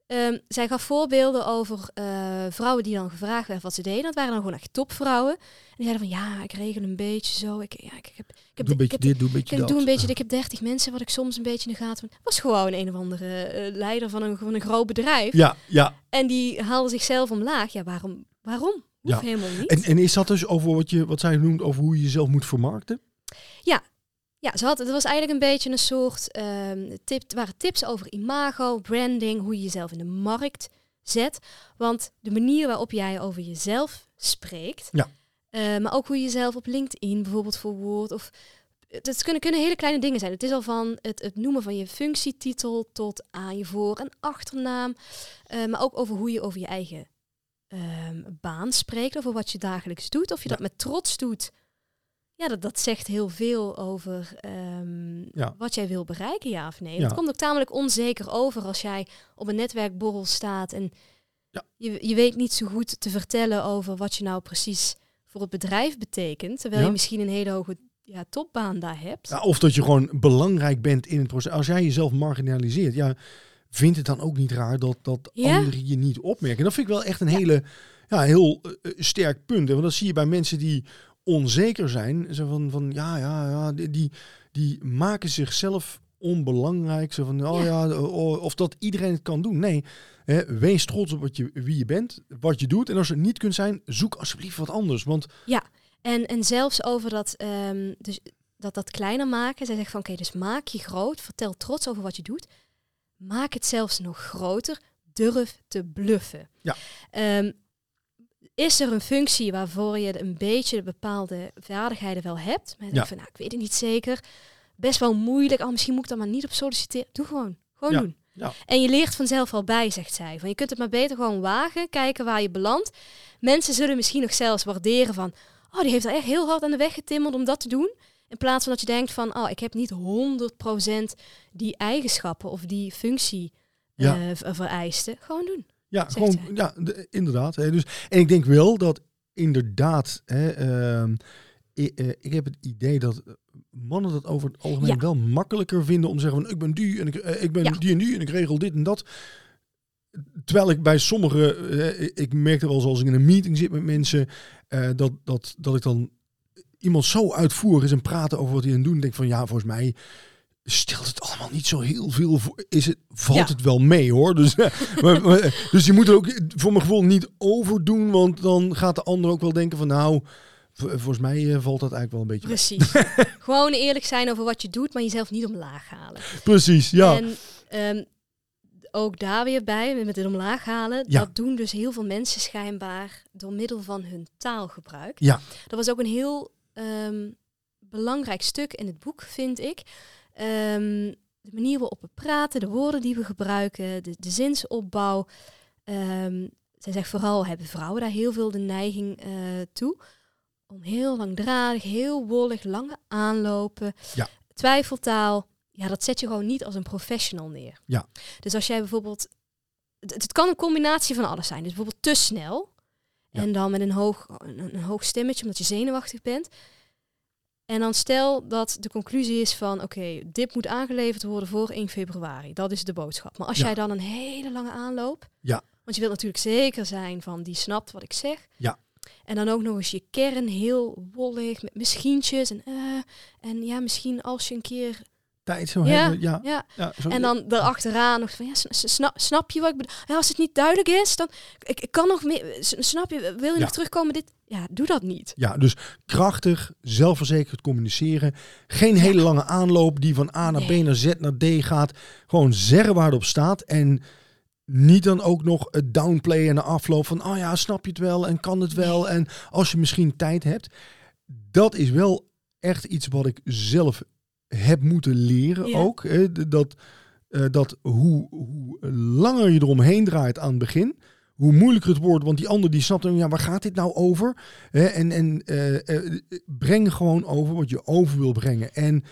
ehm, zij gaf voorbeelden over eh, vrouwen die dan gevraagd werden wat ze deden. Dat waren dan gewoon echt topvrouwen. En die zeiden van ja, ik regel een beetje zo. Ik, ja, ik, heb, ik, heb, doe een ik beetje heb dit, doe een ik beetje heb- dat. doe een beetje, ik heb 30 mensen wat ik soms een beetje in de gaten. Was gewoon een of andere eh, leider van een, van een groot bedrijf. Ja, ja. En die haalde zichzelf omlaag. Ja, waarom? Waarom? Hoeft Ja. helemaal niet. En, en is dat dus over wat, je, wat zij noemt over hoe je jezelf moet vermarkten? Ja, ze had, het was eigenlijk een beetje een soort ehm tip, het waren tips over imago, branding, hoe je jezelf in de markt zet. Want de manier waarop jij over jezelf spreekt, Ja. eh, maar ook hoe je jezelf op LinkedIn bijvoorbeeld verwoordt of Het, kunnen, kunnen hele kleine dingen zijn. Het is al van het, het noemen van je functietitel tot aan je voor- en achternaam. Eh, maar ook over hoe je over je eigen ehm, baan spreekt, over wat je dagelijks doet. Of je Ja. dat met trots doet. Ja, dat, dat zegt heel veel over ehm, Ja. wat jij wil bereiken, ja of nee. Ja. Het komt ook tamelijk onzeker over als jij op een netwerkborrel staat en Ja. je, je weet niet zo goed te vertellen over wat je nou precies voor het bedrijf betekent. Terwijl je misschien een hele hoge ja, topbaan daar hebt. Ja, of dat je gewoon belangrijk bent in het proces. Als jij jezelf marginaliseert, ja, vindt het dan ook niet raar dat, dat anderen je niet opmerken. Dat vind ik wel echt een hele, ja, heel eh, eh, sterk punt. Want dat zie je bij mensen die onzeker zijn. Zo van, van ja, ja, ja, die, die, maken zichzelf onbelangrijk. Zo van, oh Ja. ja, oh, of dat iedereen het kan doen. Nee, hè, wees trots op wat je, wie je bent, wat je doet. En als je het niet kunt zijn, zoek alsjeblieft wat anders. Want En, en zelfs over dat, ehm, dus dat, dat kleiner maken. Zij zegt van oké, dus maak je groot. Vertel trots over wat je doet. Maak het zelfs nog groter. Durf te bluffen. Ja. Ehm, is er een functie waarvoor je een beetje bepaalde vaardigheden wel hebt? Maar Ja. van nou, ik weet het niet zeker. Best wel moeilijk. Oh, misschien moet ik daar maar niet op solliciteren. Doe gewoon. Gewoon Ja. doen. Ja. En je leert vanzelf al bij, zegt zij. Van je kunt het maar beter gewoon wagen, kijken waar je belandt. Mensen zullen misschien nog zelfs waarderen van, oh, die heeft er echt heel hard aan de weg getimmerd om dat te doen. In plaats van dat je denkt van, oh, ik heb niet 100% die eigenschappen of die functie Ja. eh, vereisten. Gewoon doen. Ja, gewoon, ja, de- inderdaad. Hè, dus, en ik denk wel dat inderdaad, hè, ehm, i- eh, ik, heb het idee dat eh, mannen dat over het algemeen Ja. wel makkelijker vinden om te zeggen van ik ben die en ik, eh, ik ben Ja. die en die en ik regel dit en dat. Terwijl ik bij sommigen, eh, ik merkte wel eens als ik in een meeting zit met mensen, dat, dat, dat ik dan iemand zo uitvoerig is en praten over wat hij aan het doen, denk van ja, volgens mij stelt het allemaal niet zo heel veel voor. Is het, valt Ja. het wel mee hoor. Dus, maar, maar- dus je moet er ook voor mijn gevoel niet overdoen, want dan gaat de ander ook wel denken van nou, volgens mij eh, valt dat eigenlijk wel een beetje. Precies. Gewoon eerlijk zijn over wat je doet, maar jezelf niet omlaag halen. Precies, ja. En ehm, ook daar weer bij, met het omlaag halen, Ja. dat doen dus heel veel mensen schijnbaar door middel van hun taalgebruik. Ja. Dat was ook een heel ehm, belangrijk stuk in het boek, vind ik. Ehm, de manier waarop we praten, de woorden die we gebruiken, de, de zinsopbouw. Ehm, zij zegt vooral hebben vrouwen daar heel veel de neiging eh, toe. Om heel langdradig, heel wollig, lange aanlopen. Ja. Twijfeltaal. Ja, dat zet je gewoon niet als een professional neer. Ja. Dus als jij bijvoorbeeld... Het, het kan een combinatie van alles zijn. Dus bijvoorbeeld te snel. Ja. En dan met een hoog, een, een hoog stemmetje, omdat je zenuwachtig bent. En dan stel dat de conclusie is van... Oké, dit moet aangeleverd worden voor 1 februari. Dat is de boodschap. Maar als Ja. jij dan een hele lange aanloop... Ja. Want je wilt natuurlijk zeker zijn van die snapt wat ik zeg. Ja. En dan ook nog eens je kern heel wollig, met misschientjes. En, eh, en ja, misschien als je een keer... Tijd zo Ja, hebben, ja. Ja, ja zo- en dan erachteraan nog van, ja, snap, snap je wat ik bedoel? Ja, als het niet duidelijk is, dan... Ik, ik kan nog meer... Snap je? Wil je nog terugkomen? Dit, ja, doe dat niet. Ja, dus krachtig, zelfverzekerd communiceren. Geen hele lange aanloop die van A naar Nee. B naar Z naar D gaat. Gewoon zeggen waar het op staat. En niet dan ook nog het downplayen na afloop van... oh ja, snap je het wel en kan het wel. En als je misschien tijd hebt. Dat is wel echt iets wat ik zelf heb moeten leren Ja. ook. Dat, eh, dat hoe, hoe langer je eromheen draait aan het begin... Hoe moeilijker het wordt, want die ander die snapt dan, ja, waar gaat dit nou over? Hè, en en eh, eh, breng gewoon over wat je over wil brengen. En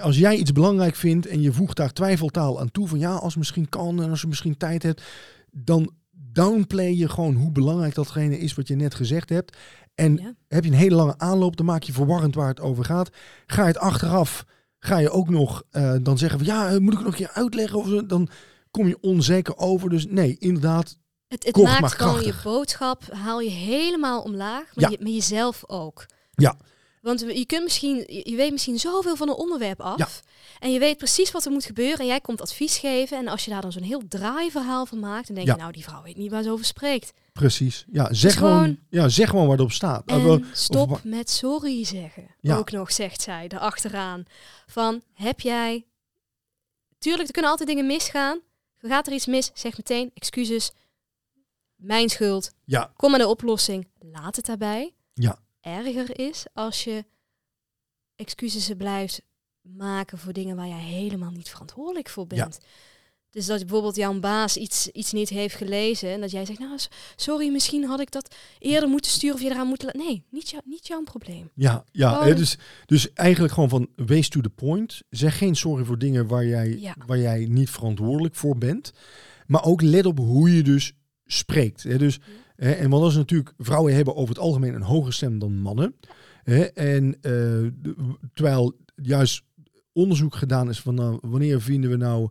als jij iets belangrijk vindt en je voegt daar twijfeltaal aan toe, van ja, als het misschien kan en als je misschien tijd hebt, dan downplay je gewoon hoe belangrijk datgene is wat je net gezegd hebt. En Ja. heb je een hele lange aanloop, dan maak je verwarrend waar het over gaat. Ga je het achteraf, ga je ook nog eh, dan zeggen van ja, moet ik het nog een keer uitleggen? Of dan kom je onzeker over. Dus nee, inderdaad, Het, maakt gewoon je boodschap, haal je helemaal omlaag, maar, Ja. je, maar jezelf ook. Ja. Want je kunt misschien, je weet misschien zoveel van een onderwerp af. En je weet precies wat er moet gebeuren. En jij komt advies geven. En als je daar dan zo'n heel draaiverhaal van maakt, dan denk Ja. je, nou, die vrouw weet niet waar ze over spreekt. precies. Ja, zeg, gewoon- gewoon, ja, zeg gewoon waar het op staat. En Nou, stop met sorry zeggen. Ja. Ook nog, zegt zij erachteraan. Van, heb jij... Tuurlijk, er kunnen altijd dingen misgaan. Gaat er iets mis, zeg meteen excuses. Mijn schuld. Ja, Kom met een oplossing. Laat het daarbij. Ja. Erger is als je excuses blijft maken voor dingen waar jij helemaal niet verantwoordelijk voor bent. Dus dat bijvoorbeeld jouw baas iets, iets niet heeft gelezen en dat jij zegt, nou sorry, misschien had ik dat eerder moeten sturen of je eraan moeten laten. Nee, niet, jou, niet jouw probleem. Ja, ja dus, dus eigenlijk gewoon van wees to the point. Zeg geen sorry voor dingen waar jij, Ja. waar jij niet verantwoordelijk voor bent. Maar ook let op hoe je dus spreekt. Dus, en dat is natuurlijk, vrouwen hebben over het algemeen een hogere stem dan mannen. En eh, terwijl juist onderzoek gedaan is van nou, wanneer vinden we nou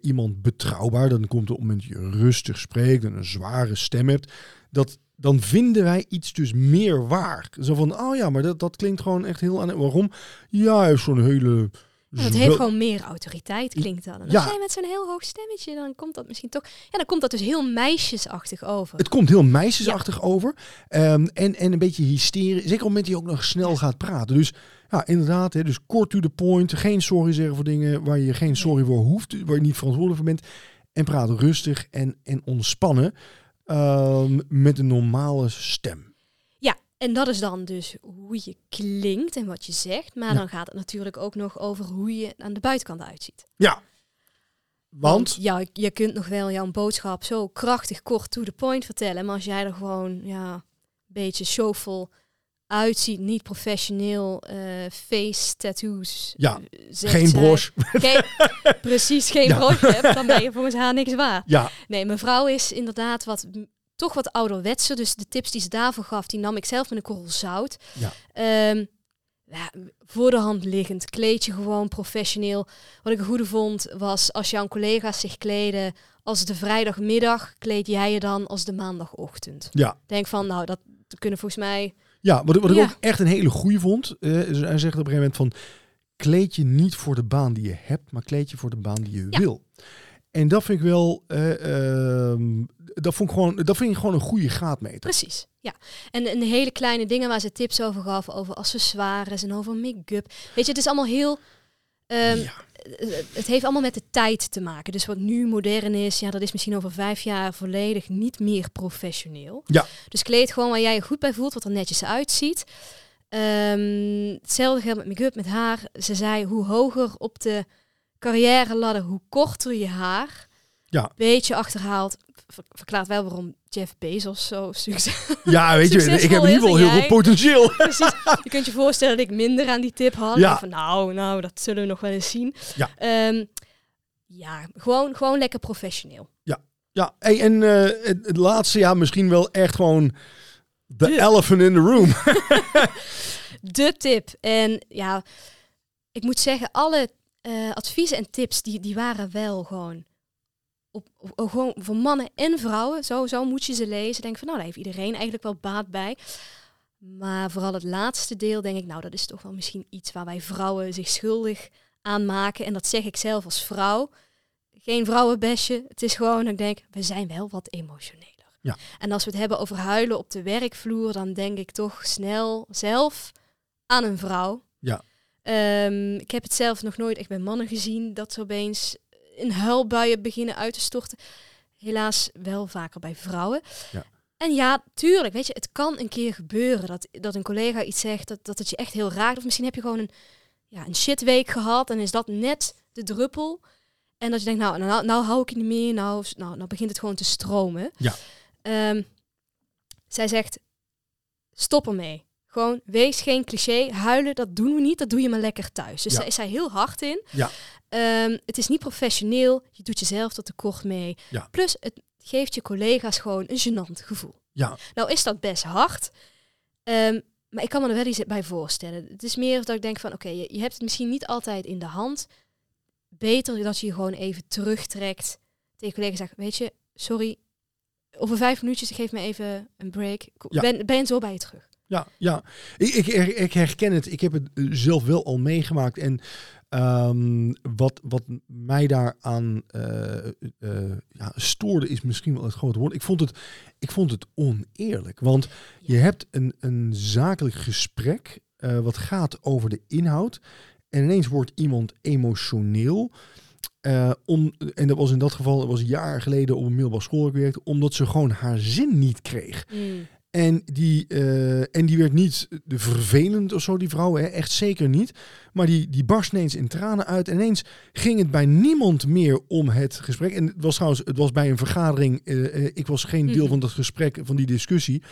iemand betrouwbaar, dan komt het op het moment dat je rustig spreekt en een zware stem hebt, dat dan vinden wij iets dus meer waar. Zo van, oh ja, maar dat, dat klinkt gewoon echt heel aan. Waarom? Ja, zo'n hele. Zwe- heeft gewoon meer autoriteit, klinkt dat. En Ja. als jij met zo'n heel hoog stemmetje, dan komt dat misschien toch... Ja, dan komt dat dus heel meisjesachtig over. Het komt heel meisjesachtig over. Ehm, en, en een beetje hysterisch. Zeker op het moment dat je ook nog snel gaat praten. Dus ja, inderdaad. Hè, dus kort to the point. Geen sorry zeggen voor dingen waar je geen sorry voor hoeft. Waar je niet verantwoordelijk voor bent. En praat rustig en, en ontspannen. ehm, met een normale stem. En dat is dan dus hoe je klinkt en wat je zegt. Maar Ja. dan gaat het natuurlijk ook nog over hoe je aan de buitenkant uitziet. Ja. Want, ja, je kunt nog wel jouw boodschap zo krachtig kort to the point vertellen. Maar als jij er gewoon ja, een beetje showvol uitziet, niet professioneel, eh, face tattoos. Ja, eh, geen broche. Geen- precies, geen Ja. broche hebt, dan ben je volgens haar niks waard. Ja, Nee, mijn vrouw is inderdaad wat, toch wat ouderwetser. Dus de tips die ze daarvoor gaf, die nam ik zelf met een korrel zout. Ja. Ehm, ja, voor de hand liggend, kleed je gewoon professioneel. Wat ik een goede vond, was als jouw collega's zich kleden als de vrijdagmiddag, kleed jij je dan als de maandagochtend. ja. Denk van, nou, dat kunnen volgens mij... Ja, wat, ik- wat ik Ja. ook echt een hele goeie vond. eh, is hij zegt op een gegeven moment van... Kleed je niet voor de baan die je hebt, maar kleed je voor de baan die je Ja. wil. En dat vind ik wel... eh, ehm, dat, vond ik gewoon, dat vind ik gewoon een goede graadmeter. Precies, ja. En, en de hele kleine dingen waar ze tips over gaf, over accessoires en over make-up. Weet je, het is allemaal heel... ehm, ja. eh, het heeft allemaal met de tijd te maken. Dus wat nu modern is, ja, dat is misschien over vijf jaar volledig niet meer professioneel. Ja. Dus kleed gewoon waar jij je goed bij voelt, wat er netjes uitziet. Ehm, hetzelfde geldt met make-up, met haar. Ze zei, hoe hoger op de carrière ladder, hoe korter je haar. Ja. Beetje achterhaald. Ver- verklaart wel waarom Jeff Bezos zo succes. ja, weet je, ik heb in ieder geval heel jij? veel potentieel. Precies. Je kunt je voorstellen dat ik minder aan die tip had. Ja. Van, nou, nou, dat zullen we nog wel eens zien. Ja. Ehm, ja, gewoon, gewoon lekker professioneel. Ja, hey, en eh, het, het laatste, ja, misschien wel echt gewoon... The De- elephant in the room. De tip. En ja, ik moet zeggen, alle eh, adviezen en tips, die, die waren wel gewoon... Op, op- op- gewoon voor mannen en vrouwen. Zo, zo moet je ze lezen. Denk van, nou, daar heeft iedereen eigenlijk wel baat bij. Maar vooral het laatste deel denk ik, nou, dat is toch wel misschien iets waar wij vrouwen zich schuldig aan maken. En dat zeg ik zelf als vrouw. Geen vrouwenbesje. Het is gewoon, ik denk, we zijn wel wat emotioneler. Ja. En als we het hebben over huilen op de werkvloer, dan denk ik toch snel zelf aan een vrouw. Ja. Ehm, ik heb het zelf nog nooit echt bij mannen gezien dat ze opeens in huilbuien beginnen uit te storten. Helaas wel vaker bij vrouwen. Ja. En ja, tuurlijk, weet je, het kan een keer gebeuren dat, dat een collega iets zegt dat, dat het je echt heel raakt. Of misschien heb je gewoon een, ja, een shitweek gehad en is dat net de druppel. En dat je denkt, nou, nou, nou hou ik het niet meer, nou, nou, nou begint het gewoon te stromen. Ja. Ehm, zij zegt, stop ermee. Gewoon, wees geen cliché. Huilen, dat doen we niet. Dat doe je maar lekker thuis. Dus Ja. daar is zij heel hard in. Ja. Ehm, het is niet professioneel. Je doet jezelf tot tekort mee. Ja. Plus, het geeft je collega's gewoon een gênant gevoel. Ja, Nou is dat best hard. Ehm, maar ik kan me er wel iets bij voorstellen. Het is meer dat ik denk van, oké, je, je hebt het misschien niet altijd in de hand. Beter dat je je gewoon even terugtrekt. Tegen collega's zegt, weet je, sorry. Over vijf minuutjes, geef me even een break. Ben, ben zo bij je terug. Ja, ja. Ik, ik, ik herken het. Ik heb het eh, zelf wel al meegemaakt. En ehm, wat, wat mij daaraan eh, eh, ja, stoorde is misschien wel het grote woord. Ik vond het, ik vond het oneerlijk. Want je hebt een, een zakelijk gesprek wat gaat over de inhoud. En ineens wordt iemand emotioneel. om, en dat was in dat geval, dat was jaren geleden op een middelbare school werkte, omdat ze gewoon haar zin niet kreeg. En die, eh, en die werd niet de vervelend of zo, die vrouw, hè? echt zeker niet. Maar die, die barst ineens in tranen uit. En ineens ging het bij niemand meer om het gesprek. En het was trouwens, het was bij een vergadering. eh, eh, ik was geen deel Mhm. van dat gesprek, van die discussie.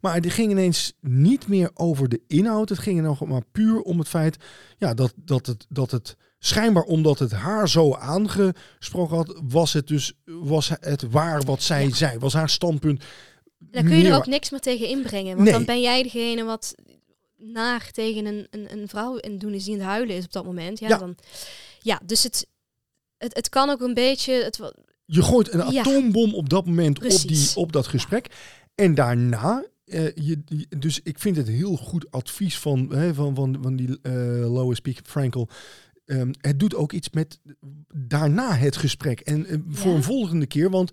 Maar het ging ineens niet meer over de inhoud. Het ging er nog maar puur om het feit ja, dat, dat, het, dat het schijnbaar omdat het haar zo aangesproken had, was het dus was het waar wat zij Ja. zei. Was haar standpunt. Daar kun je er ook niks meer tegen inbrengen. Want Nee. dan ben jij degene wat naar tegen een, een, een vrouw en doen is die aan het huilen is op dat moment. Ja, Ja. Dan, ja dus het, het, het kan ook een beetje... Het, Je gooit een Ja. atoombom op dat moment op, die, op dat gesprek. En daarna, eh, je, je- dus ik vind het heel goed advies van, hè, van, van, van die eh Lois P. Frankel. Ehm, het doet ook iets met daarna het gesprek. En eh, voor een volgende keer, want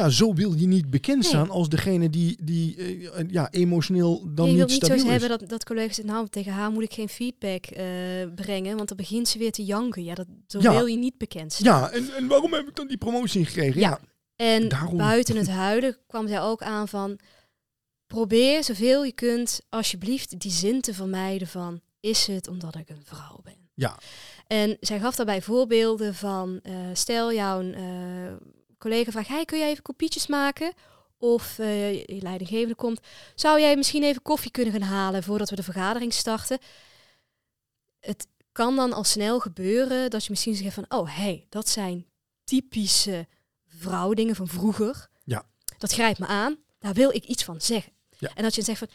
ja, zo wil je niet bekend Nee. staan als degene die, die eh, ja, emotioneel dan je niet wilt niet zo stabiel is. hebben dat, dat collega's zeggen, nou tegen haar moet ik geen feedback eh, brengen, want dan begint ze weer te janken. Ja, dat, zo Ja. wil je niet bekend staan. Ja, en, en waarom heb ik dan die promotie gekregen? Ja. Ja, En Daarom. buiten het huilen kwam zij ook aan van... probeer zoveel je kunt alsjeblieft die zin te vermijden van... is het omdat ik een vrouw ben? Ja. En zij gaf daarbij voorbeelden van... eh, stel jouw eh, collega vraagt... Hey, kun jij even kopietjes maken? Of eh, je leidinggevende komt... zou jij misschien even koffie kunnen gaan halen... voordat we de vergadering starten? Het kan dan al snel gebeuren dat je misschien zegt van... oh, hey, dat zijn typische vrouwdingen van vroeger. Ja. Dat grijpt me aan. Daar wil ik iets van zeggen. Ja. En dat je zegt van...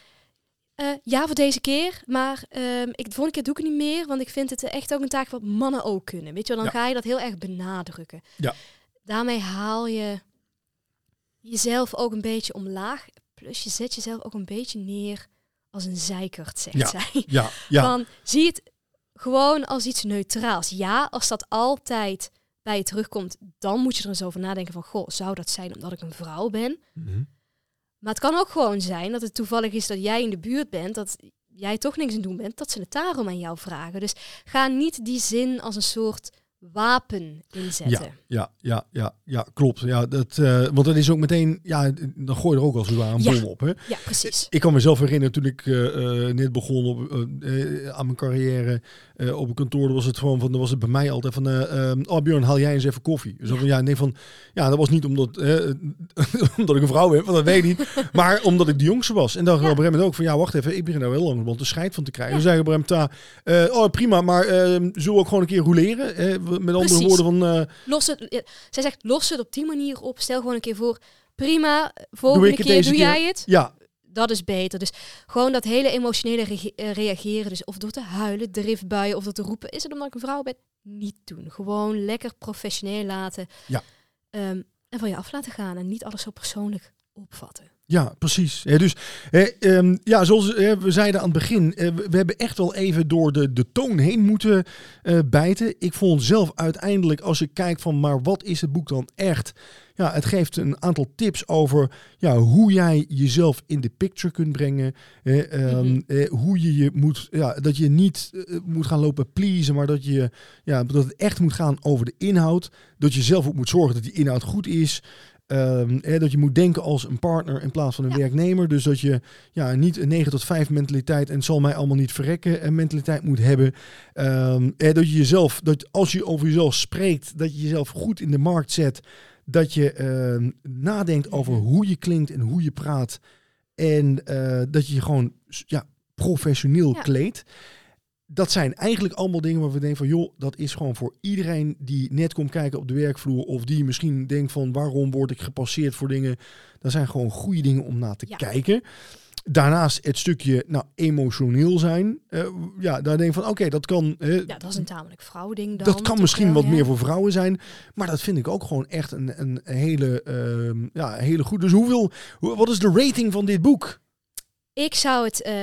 eh, ja, voor deze keer, maar ehm, ik, de volgende keer doe ik het niet meer, want ik vind het echt ook een taak wat mannen ook kunnen. Weet je wel, dan Ja. ga je dat heel erg benadrukken. Ja. Daarmee haal je jezelf ook een beetje omlaag. Plus je zet jezelf ook een beetje neer als een zeikert, zegt Ja. zij. ja, ja. Van, zie het gewoon als iets neutraals. Ja, als dat altijd bij je terugkomt, dan moet je er eens over nadenken van, goh, zou dat zijn omdat ik een vrouw ben? Mhm. Maar het kan ook gewoon zijn dat het toevallig is dat jij in de buurt bent, dat jij toch niks aan het doen bent, dat ze het daarom aan jou vragen. Dus ga niet die zin als een soort wapen inzetten. Ja, ja, ja, ja, klopt. Ja, dat, eh, want dat is ook meteen, ja, dan gooi je er ook als het ware een Ja. bom op. Hè? Ja, precies. Ik kan mezelf herinneren toen ik eh, eh, net begon op, aan mijn carrière eh, op een kantoor. Was het gewoon van, dan was het bij mij altijd van, ehm, oh Björn, haal jij eens even koffie. Zo van, ja, nee, van, ja, dat was niet omdat, eh, omdat ik een vrouw ben, want dat weet ik niet, maar omdat ik de jongste was. En dan Ja. op een gegeven moment ook van, ja, wacht even, ik begin nou heel lang want de scheid van te krijgen. Ja. Dan hem ta, eh, oh prima, maar eh, zullen we ook gewoon een keer roleren? Met andere Precies. woorden van, Los het, ja, zij zegt, los het op die manier op. Stel gewoon een keer voor, prima, volgende ik het keer doe keer? jij het. ja, Dat is beter. Dus gewoon dat hele emotionele eh, reageren. Dus of door te huilen, driftbuien of door te roepen. Is het omdat ik een vrouw ben? Niet doen. Gewoon lekker professioneel laten. Ja. Ehm, en van je af laten gaan. En niet alles zo persoonlijk opvatten. Ja, precies. Dus hè, ehm, ja, zoals we zeiden aan het begin, eh, we, we hebben echt wel even door de, de toon heen moeten eh, bijten. Ik vond zelf uiteindelijk, als ik kijk van, maar wat is het boek dan echt? Ja, het geeft een aantal tips over ja, hoe jij jezelf in de picture kunt brengen. Eh, hoe je je moet, ja, dat je niet eh, moet gaan lopen pleasen, maar dat, je, ja, dat het echt moet gaan over de inhoud. Dat je zelf ook moet zorgen dat die inhoud goed is. Ehm, hè, dat je moet denken als een partner in plaats van een Ja. werknemer. Dus dat je ja, niet een 9 tot 5 mentaliteit en het zal mij allemaal niet verrekken en mentaliteit moet hebben. Ehm, hè, dat je jezelf, dat als je over jezelf spreekt, dat je jezelf goed in de markt zet. Dat je ehm, nadenkt over hoe je klinkt en hoe je praat. En eh, dat je je gewoon ja, professioneel Ja. kleedt. Dat zijn eigenlijk allemaal dingen waar we denken van joh, dat is gewoon voor iedereen die net komt kijken op de werkvloer. Of die misschien denkt van waarom word ik gepasseerd voor dingen. Dat zijn gewoon goede dingen om naar te Ja. kijken. Daarnaast het stukje nou, emotioneel zijn. eh, ja, daar denk ik van oké, dat kan. eh, Ja, dat is een tamelijk vrouwding dan. dat kan misschien wel, wat ja. meer voor vrouwen zijn. Maar dat vind ik ook gewoon echt een, een hele, ehm, ja, hele goed. Dus hoeveel, hoe- wat is de rating van dit boek? Ik zou het eh,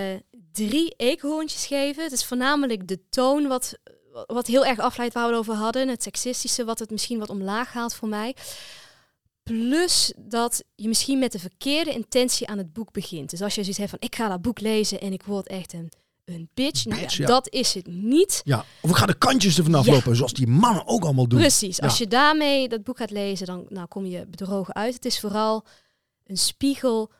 drie eekhoorntjes geven. Het is voornamelijk de toon wat, wat heel erg afleidt waar we het over hadden. Het seksistische wat het misschien wat omlaag haalt voor mij. Plus dat je misschien met de verkeerde intentie aan het boek begint. Dus als je zoiets hebt van ik ga dat boek lezen en ik word echt een, een bitch. Nou Bitch, ja, ja. dat is het niet. Ja, of ik ga de kantjes er vanaf Ja. lopen, zoals die mannen ook allemaal doen. Precies. Als je daarmee dat boek gaat lezen, dan nou, kom je bedrogen uit. Het is vooral een spiegel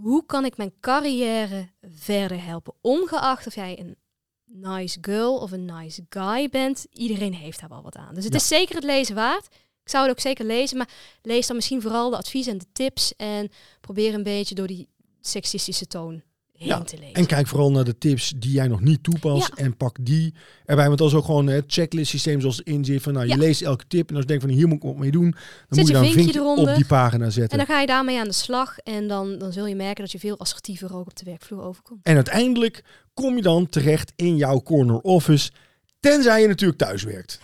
hoe kan ik mijn carrière verder helpen? Ongeacht of jij een nice girl of een nice guy bent, iedereen heeft daar wel wat aan. Dus het is zeker het lezen waard. Ik zou het ook zeker lezen, maar lees dan misschien vooral de adviezen en de tips en probeer een beetje door die seksistische toon heen Ja, te lezen. En kijk vooral naar de tips die jij nog niet toepast. Ja. En pak die erbij. Want dat is ook gewoon het checklist systeem zoals het in zit. Van, nou, je Ja. leest elke tip. En als je denkt van hier moet ik wat mee doen. Dan moet je dan een vinkje vinkje eronder. op die pagina En zetten. dan ga je daarmee aan de slag en dan, dan zul je merken dat je veel assertiever ook op de werkvloer overkomt. En uiteindelijk kom je dan terecht in jouw corner office. Tenzij je natuurlijk thuis werkt.